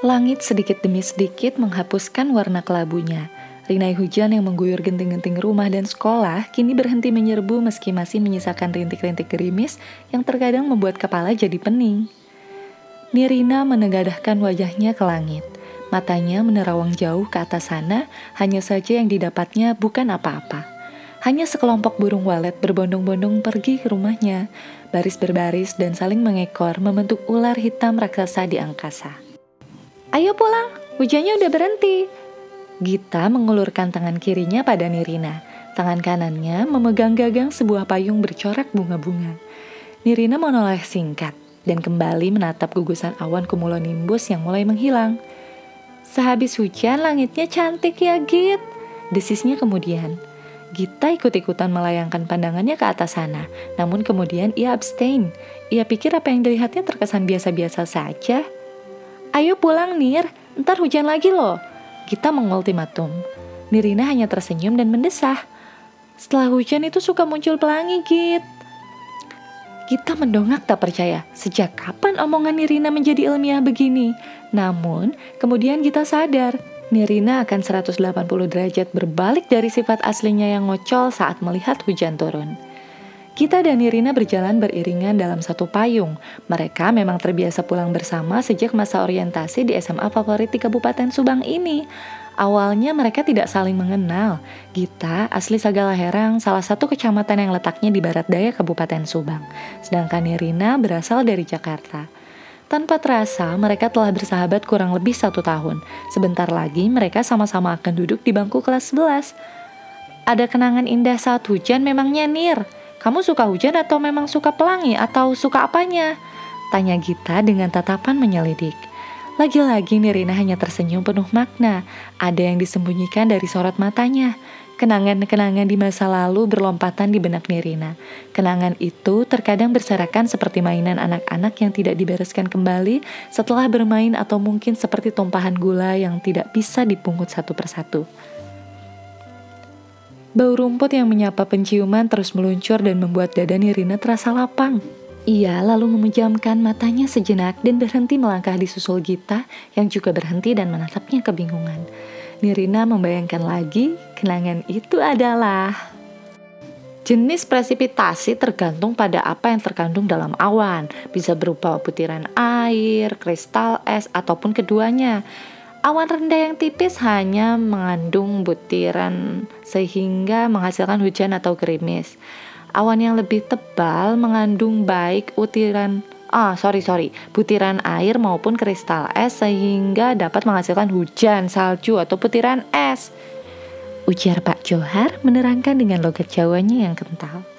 Langit sedikit demi sedikit menghapuskan warna kelabunya. Rinai hujan yang mengguyur genting-genting rumah dan sekolah kini berhenti menyerbu meski masih menyisakan rintik-rintik gerimis yang terkadang membuat kepala jadi pening. Nirina menegadahkan wajahnya ke langit. Matanya menerawang jauh ke atas sana, hanya saja yang didapatnya bukan apa-apa. Hanya sekelompok burung walet berbondong-bondong pergi ke rumahnya, baris berbaris dan saling mengekor membentuk ular hitam raksasa di angkasa. Ayo pulang, hujannya udah berhenti, Gita mengulurkan tangan kirinya pada Nirina. Tangan kanannya memegang gagang sebuah payung bercorak bunga-bunga. Nirina menoleh singkat dan kembali menatap gugusan awan cumulonimbus yang mulai menghilang. Sehabis hujan, langitnya cantik ya, Git. Desisnya kemudian. Gita ikut-ikutan melayangkan pandangannya ke atas sana, namun kemudian ia abstain. Ia pikir apa yang dilihatnya terkesan biasa-biasa saja. Ayo pulang, Nir. Ntar hujan lagi loh. Kita mengultimatum. Nirina hanya tersenyum dan mendesah. Setelah hujan itu suka muncul pelangi, Git. Kita mendongak tak percaya, sejak kapan omongan Nirina menjadi ilmiah begini? Namun, kemudian kita sadar, Nirina akan 180 derajat berbalik dari sifat aslinya yang ngocol saat melihat hujan turun. Kita dan Nirina berjalan beriringan dalam satu payung. Mereka memang terbiasa pulang bersama sejak masa orientasi di SMA favorit di Kabupaten Subang ini. Awalnya mereka tidak saling mengenal. Gita asli Sagala Herang, salah satu kecamatan yang letaknya di barat daya Kabupaten Subang. Sedangkan Nirina berasal dari Jakarta. Tanpa terasa, mereka telah bersahabat kurang lebih satu tahun. Sebentar lagi mereka sama-sama akan duduk di bangku kelas 11. Ada kenangan indah saat hujan memangnya Nir? Kamu suka hujan atau memang suka pelangi atau suka apanya? Tanya Gita dengan tatapan menyelidik. Lagi-lagi Nirina hanya tersenyum penuh makna. Ada yang disembunyikan dari sorot matanya. Kenangan-kenangan di masa lalu berlompatan di benak Nirina. Kenangan itu terkadang berserakan seperti mainan anak-anak yang tidak dibereskan kembali setelah bermain atau mungkin seperti tumpahan gula yang tidak bisa dipungut satu persatu. Bau rumput yang menyapa penciuman terus meluncur dan membuat dada Nirina terasa lapang. Ia lalu memejamkan matanya sejenak dan berhenti melangkah di susul Gita yang juga berhenti dan menatapnya kebingungan. Nirina membayangkan lagi kenangan itu adalah Jenis presipitasi tergantung pada apa yang terkandung dalam awan, bisa berupa butiran air, kristal es, ataupun keduanya. Awan rendah yang tipis hanya mengandung butiran sehingga menghasilkan hujan atau gerimis. Awan yang lebih tebal mengandung baik butiran ah sorry sorry butiran air maupun kristal es sehingga dapat menghasilkan hujan, salju atau butiran es. Ujar Pak Johar menerangkan dengan logat Jawanya yang kental.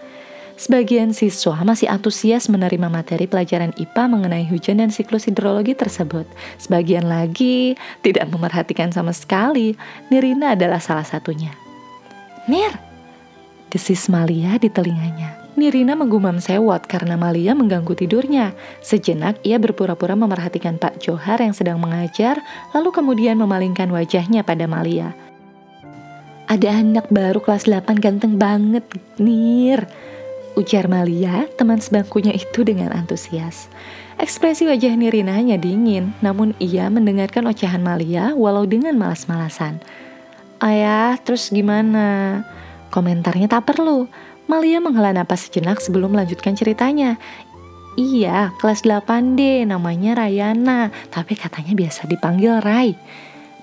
Sebagian siswa masih antusias menerima materi pelajaran IPA mengenai hujan dan siklus hidrologi tersebut. Sebagian lagi tidak memerhatikan sama sekali. Nirina adalah salah satunya. Nir, desis Malia di telinganya. Nirina menggumam sewot karena Malia mengganggu tidurnya. Sejenak ia berpura-pura memerhatikan Pak Johar yang sedang mengajar, lalu kemudian memalingkan wajahnya pada Malia. Ada anak baru kelas 8 ganteng banget, Nir. Ujar Malia, teman sebangkunya itu dengan antusias. Ekspresi wajah Nirina hanya dingin, namun ia mendengarkan ocehan Malia walau dengan malas-malasan. Ayah, terus gimana? Komentarnya tak perlu. Malia menghela napas sejenak sebelum melanjutkan ceritanya. Iya, kelas 8D, namanya Rayana, tapi katanya biasa dipanggil Rai.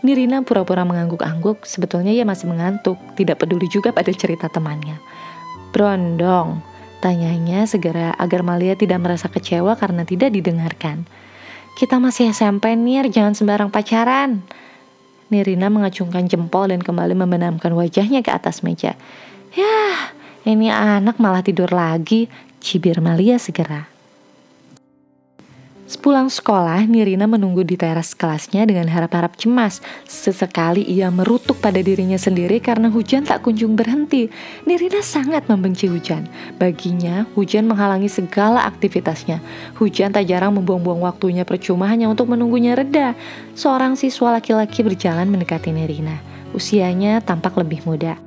Nirina pura-pura mengangguk-angguk, sebetulnya ia masih mengantuk, tidak peduli juga pada cerita temannya. Brondong, Tanyanya segera agar Malia tidak merasa kecewa karena tidak didengarkan. Kita masih SMP Nir, jangan sembarang pacaran. Nirina mengacungkan jempol dan kembali membenamkan wajahnya ke atas meja. Yah, ini anak malah tidur lagi, cibir Malia segera. Sepulang sekolah, Nirina menunggu di teras kelasnya dengan harap-harap cemas. Sesekali ia merutuk pada dirinya sendiri karena hujan tak kunjung berhenti. Nirina sangat membenci hujan. Baginya, hujan menghalangi segala aktivitasnya. Hujan tak jarang membuang-buang waktunya percuma hanya untuk menunggunya reda. Seorang siswa laki-laki berjalan mendekati Nirina. Usianya tampak lebih muda.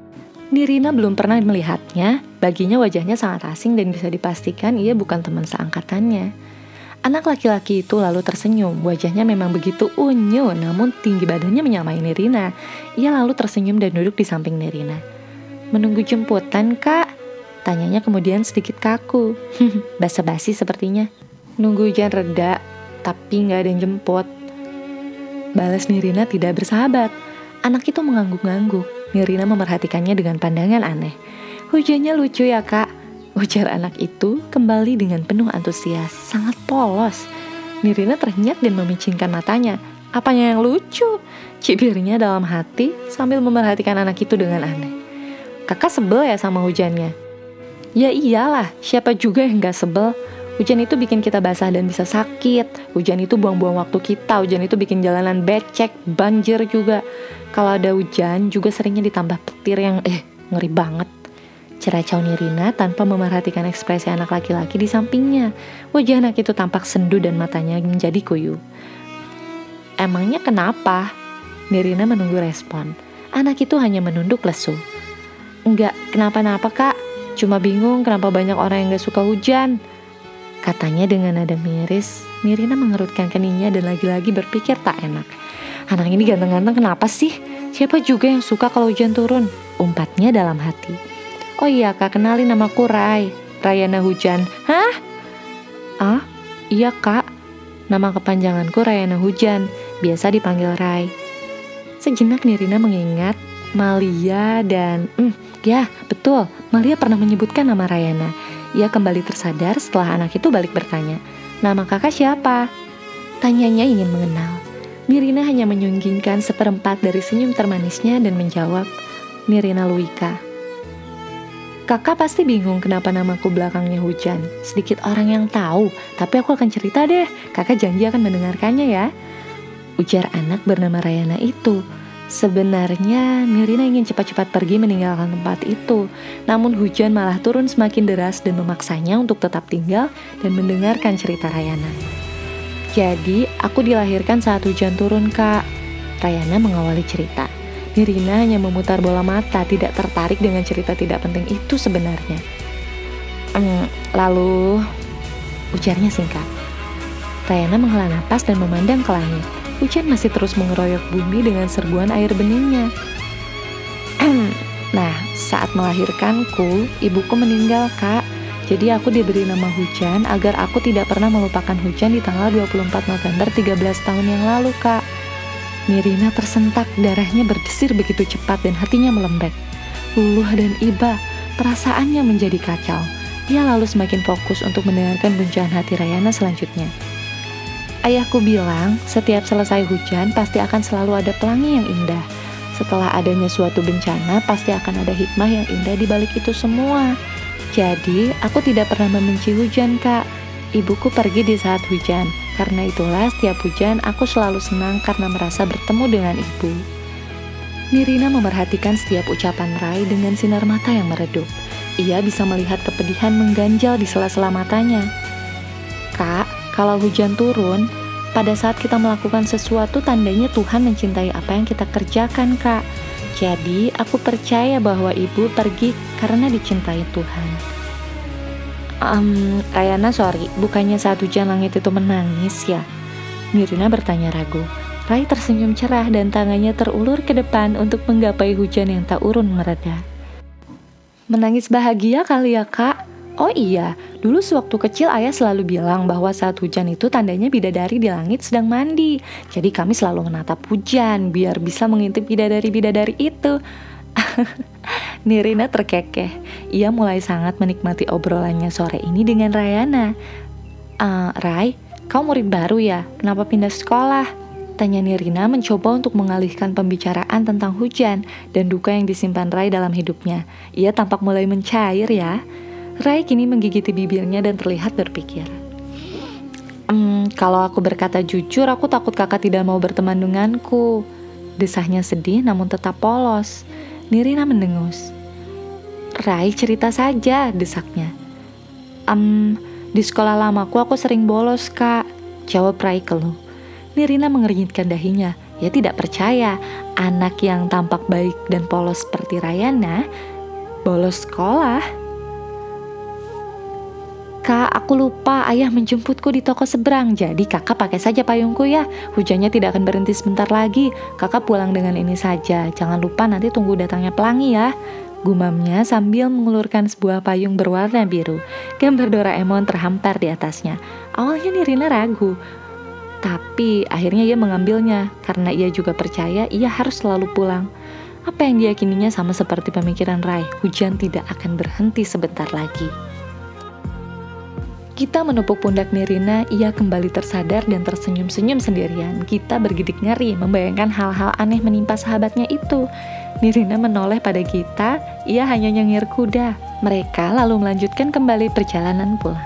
Nirina belum pernah melihatnya, baginya wajahnya sangat asing dan bisa dipastikan ia bukan teman seangkatannya. Anak laki-laki itu lalu tersenyum. Wajahnya memang begitu unyu, namun tinggi badannya menyamai Nirina. Ia lalu tersenyum dan duduk di samping Nirina. Menunggu jemputan, Kak? Tanyanya kemudian sedikit kaku. Basa-basi sepertinya. Nunggu hujan reda, tapi nggak ada yang jemput. Balas Nirina tidak bersahabat. Anak itu mengangguk-angguk. Nirina memerhatikannya dengan pandangan aneh. Hujannya lucu ya kak, Ujar anak itu kembali dengan penuh antusias, sangat polos. Nirina terhenyak dan memicingkan matanya. Apanya yang lucu? Cibirnya dalam hati sambil memerhatikan anak itu dengan aneh. Kakak sebel ya sama hujannya? Ya iyalah, siapa juga yang gak sebel? Hujan itu bikin kita basah dan bisa sakit. Hujan itu buang-buang waktu kita. Hujan itu bikin jalanan becek, banjir juga. Kalau ada hujan juga seringnya ditambah petir yang eh ngeri banget. Ceracau Nirina tanpa memerhatikan ekspresi anak laki-laki di sampingnya. Wajah anak itu tampak sendu dan matanya menjadi kuyu. Emangnya kenapa? Nirina menunggu respon. Anak itu hanya menunduk lesu. Enggak, kenapa-napa kak. Cuma bingung kenapa banyak orang yang gak suka hujan. Katanya dengan nada miris, Nirina mengerutkan keningnya dan lagi-lagi berpikir tak enak. Anak ini ganteng-ganteng kenapa sih? Siapa juga yang suka kalau hujan turun? Umpatnya dalam hati. Oh iya kak, kenalin namaku Rai, Rayana Hujan. Hah? Ah, iya kak. Nama kepanjanganku Rayana Hujan, biasa dipanggil Rai. Sejenak Nirina mengingat Malia dan... Hmm, ya, betul. Malia pernah menyebutkan nama Rayana. Ia kembali tersadar setelah anak itu balik bertanya. Nama kakak siapa? Tanyanya ingin mengenal. Nirina hanya menyunggingkan seperempat dari senyum termanisnya dan menjawab, Nirina Luika. Kakak pasti bingung kenapa namaku belakangnya hujan. Sedikit orang yang tahu, tapi aku akan cerita deh. Kakak janji akan mendengarkannya ya. Ujar anak bernama Rayana itu. Sebenarnya Nirina ingin cepat-cepat pergi meninggalkan tempat itu. Namun hujan malah turun semakin deras dan memaksanya untuk tetap tinggal dan mendengarkan cerita Rayana. Jadi, aku dilahirkan saat hujan turun, Kak. Rayana mengawali cerita. Nirina hanya memutar bola mata, tidak tertarik dengan cerita tidak penting itu sebenarnya. Hmm, lalu, ujarnya singkat. Rayana menghela napas dan memandang ke langit. Hujan masih terus mengeroyok bumi dengan serbuan air beningnya. nah, saat melahirkanku, ibuku meninggal, Kak. Jadi aku diberi nama Hujan agar aku tidak pernah melupakan hujan di tanggal 24 November 13 tahun yang lalu, Kak. Nirina tersentak, darahnya berdesir begitu cepat dan hatinya melembek. Luluh dan iba, perasaannya menjadi kacau. Ia lalu semakin fokus untuk mendengarkan guncangan hati Rayana selanjutnya. Ayahku bilang, setiap selesai hujan pasti akan selalu ada pelangi yang indah. Setelah adanya suatu bencana, pasti akan ada hikmah yang indah di balik itu semua. Jadi, aku tidak pernah membenci hujan, Kak. Ibuku pergi di saat hujan, karena itulah setiap hujan aku selalu senang karena merasa bertemu dengan ibu. Nirina memerhatikan setiap ucapan Rai dengan sinar mata yang meredup. Ia bisa melihat kepedihan mengganjal di sela-sela matanya. Kak, kalau hujan turun, pada saat kita melakukan sesuatu tandanya Tuhan mencintai apa yang kita kerjakan, Kak. Jadi, aku percaya bahwa ibu pergi karena dicintai Tuhan. Um, Rayana sorry, bukannya saat hujan langit itu menangis ya? Nirina bertanya ragu. Rai tersenyum cerah dan tangannya terulur ke depan untuk menggapai hujan yang tak urun mereda. Menangis bahagia kali ya kak? Oh iya, dulu sewaktu kecil ayah selalu bilang bahwa saat hujan itu tandanya bidadari di langit sedang mandi. Jadi kami selalu menatap hujan biar bisa mengintip bidadari-bidadari itu. Nirina terkekeh. Ia mulai sangat menikmati obrolannya sore ini dengan Rayana. Uh, Rai, kau murid baru ya? Kenapa pindah sekolah? Tanya Nirina mencoba untuk mengalihkan pembicaraan tentang hujan dan duka yang disimpan Rai dalam hidupnya. Ia tampak mulai mencair ya. Rai kini menggigiti bibirnya dan terlihat berpikir. Hmm, kalau aku berkata jujur, aku takut kakak tidak mau berteman denganku. Desahnya sedih namun tetap polos. Nirina mendengus. Rai cerita saja, desaknya. Um, di sekolah lamaku aku sering bolos, kak. Jawab Rai keluh. Nirina mengernyitkan dahinya. Ia tidak percaya anak yang tampak baik dan polos seperti Rayana bolos sekolah. Kak, aku lupa ayah menjemputku di toko seberang. Jadi kakak pakai saja payungku ya. Hujannya tidak akan berhenti sebentar lagi. Kakak pulang dengan ini saja. Jangan lupa nanti tunggu datangnya pelangi ya. Gumamnya sambil mengulurkan sebuah payung berwarna biru. Gambar Doraemon terhampar di atasnya. Awalnya Nirina ragu, tapi akhirnya ia mengambilnya karena ia juga percaya ia harus selalu pulang. Apa yang diyakininya sama seperti pemikiran Rai, hujan tidak akan berhenti sebentar lagi. Kita menepuk pundak Nirina, ia kembali tersadar dan tersenyum-senyum sendirian. Kita bergidik ngeri, membayangkan hal-hal aneh menimpa sahabatnya itu. Nirina menoleh pada kita, ia hanya nyengir kuda. Mereka lalu melanjutkan kembali perjalanan pulang.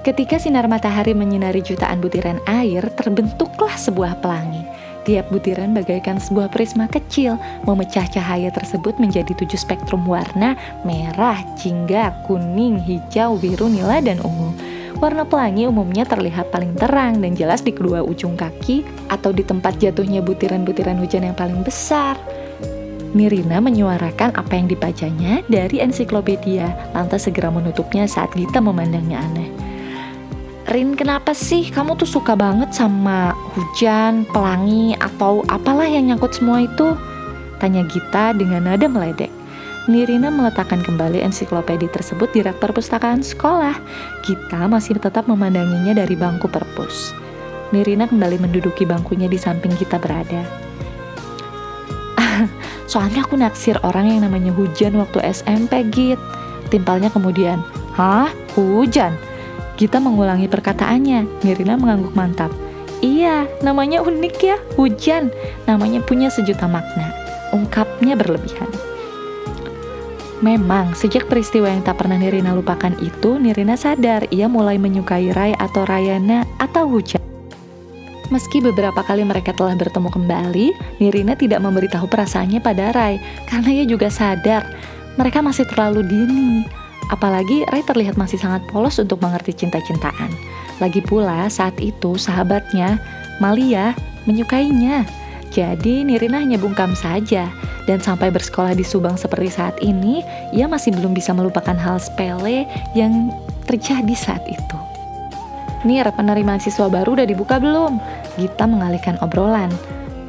Ketika sinar matahari menyinari jutaan butiran air, terbentuklah sebuah pelangi. Tiap butiran bagaikan sebuah prisma kecil, memecah cahaya tersebut menjadi tujuh spektrum warna merah, jingga, kuning, hijau, biru, nila, dan ungu. Warna pelangi umumnya terlihat paling terang dan jelas di kedua ujung kaki atau di tempat jatuhnya butiran-butiran hujan yang paling besar. Nirina menyuarakan apa yang dibacanya dari ensiklopedia, lantas segera menutupnya saat Gita memandangnya aneh. Rin kenapa sih kamu tuh suka banget sama hujan, pelangi, atau apalah yang nyangkut semua itu? Tanya Gita dengan nada meledek. Nirina meletakkan kembali ensiklopedia tersebut di rak perpustakaan sekolah. Gita masih tetap memandanginya dari bangku perpus. Nirina kembali menduduki bangkunya di samping Gita berada. Soalnya aku naksir orang yang namanya Hujan waktu SMP, Git. Timpalnya kemudian, Hah? Hujan? Gita mengulangi perkataannya. Nirina mengangguk mantap. Iya, namanya unik ya, hujan. Namanya punya sejuta makna. Ungkapnya berlebihan. Memang, sejak peristiwa yang tak pernah Nirina lupakan itu, Nirina sadar ia mulai menyukai Rai atau Rayana atau hujan. Meski beberapa kali mereka telah bertemu kembali, Nirina tidak memberitahu perasaannya pada Rai karena ia juga sadar mereka masih terlalu dini. Apalagi Ray terlihat masih sangat polos untuk mengerti cinta-cintaan. Lagi pula saat itu sahabatnya, Malia, menyukainya. Jadi Nirina hanya bungkam saja. Dan sampai bersekolah di Subang seperti saat ini, ia masih belum bisa melupakan hal sepele yang terjadi saat itu. Nir, penerimaan siswa baru udah dibuka belum? Gita mengalihkan obrolan.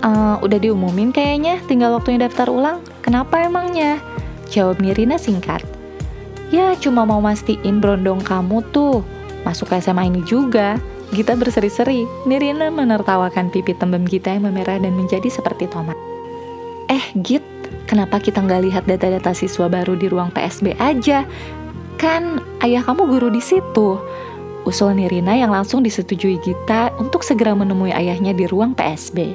Uh, udah diumumin kayaknya, tinggal waktunya daftar ulang. Kenapa emangnya? Jawab Nirina singkat. Ya cuma mau mastiin berondong kamu tuh masuk ke SMA ini juga. Gita berseri-seri, Nirina menertawakan pipi tembem Gita yang memerah dan menjadi seperti tomat. Eh Git, kenapa kita nggak lihat data-data siswa baru di ruang PSB aja? Kan ayah kamu guru di situ. Usul Nirina yang langsung disetujui Gita untuk segera menemui ayahnya di ruang PSB.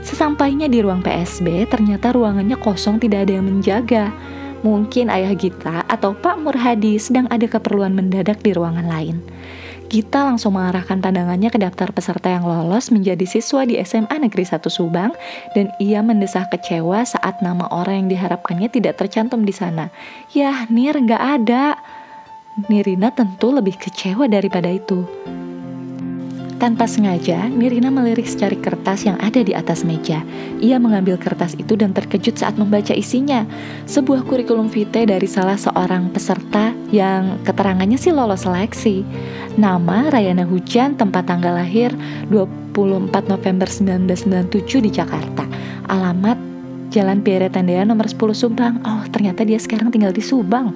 Sesampainya di ruang PSB, ternyata ruangannya kosong tidak ada yang menjaga. Mungkin ayah Gita atau Pak Murhadi sedang ada keperluan mendadak di ruangan lain. Gita langsung mengarahkan pandangannya ke daftar peserta yang lolos menjadi siswa di SMA Negeri 1 Subang dan ia mendesah kecewa saat nama orang yang diharapkannya tidak tercantum di sana. Yah, Nir nggak ada. Nirina tentu lebih kecewa daripada itu. Tanpa sengaja, Nirina melirik secari kertas yang ada di atas meja. Ia mengambil kertas itu dan terkejut saat membaca isinya. Sebuah kurikulum vitae dari salah seorang peserta yang keterangannya sih lolos seleksi. Nama Rayana Hujan, tempat tanggal lahir 24 November 1997 di Jakarta. Alamat Jalan Pierre Tendea nomor 10 Subang. Oh, ternyata dia sekarang tinggal di Subang.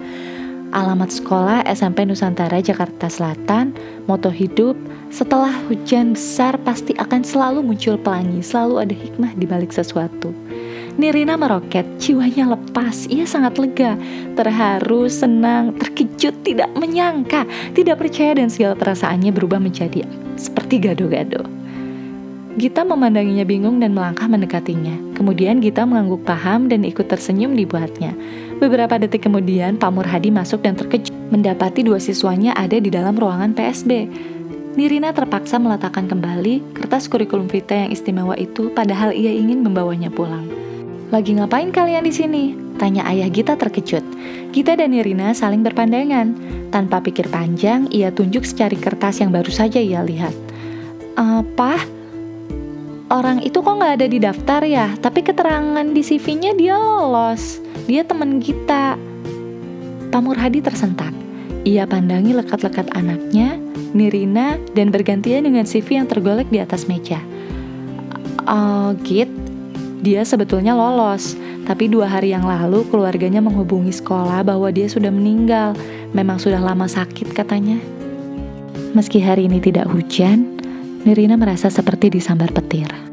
Alamat sekolah SMP Nusantara Jakarta Selatan, moto hidup setelah hujan besar pasti akan selalu muncul pelangi, selalu ada hikmah di balik sesuatu. Nirina meroket, jiwanya lepas, ia sangat lega, terharu, senang, terkejut, tidak menyangka, tidak percaya dan segala perasaannya berubah menjadi seperti gado-gado. Gita memandanginya bingung dan melangkah mendekatinya. Kemudian Gita mengangguk paham dan ikut tersenyum dibuatnya. Beberapa detik kemudian, Pak Murhadi masuk dan terkejut mendapati dua siswanya ada di dalam ruangan PSB. Nirina terpaksa meletakkan kembali kertas kurikulum vitae yang istimewa itu padahal ia ingin membawanya pulang. Lagi ngapain kalian di sini? Tanya ayah Gita terkejut. Gita dan Nirina saling berpandangan. Tanpa pikir panjang, ia tunjuk secari kertas yang baru saja ia lihat. Apa? Orang itu kok nggak ada di daftar ya? Tapi keterangan di CV-nya dia lolos. Dia teman kita. Pak Murhadi tersentak. Ia pandangi lekat-lekat anaknya, Nirina, dan bergantian dengan CV yang tergolek di atas meja. Oh, Git, dia sebetulnya lolos, tapi dua hari yang lalu keluarganya menghubungi sekolah bahwa dia sudah meninggal. Memang sudah lama sakit katanya. Meski hari ini tidak hujan, Nirina merasa seperti disambar petir.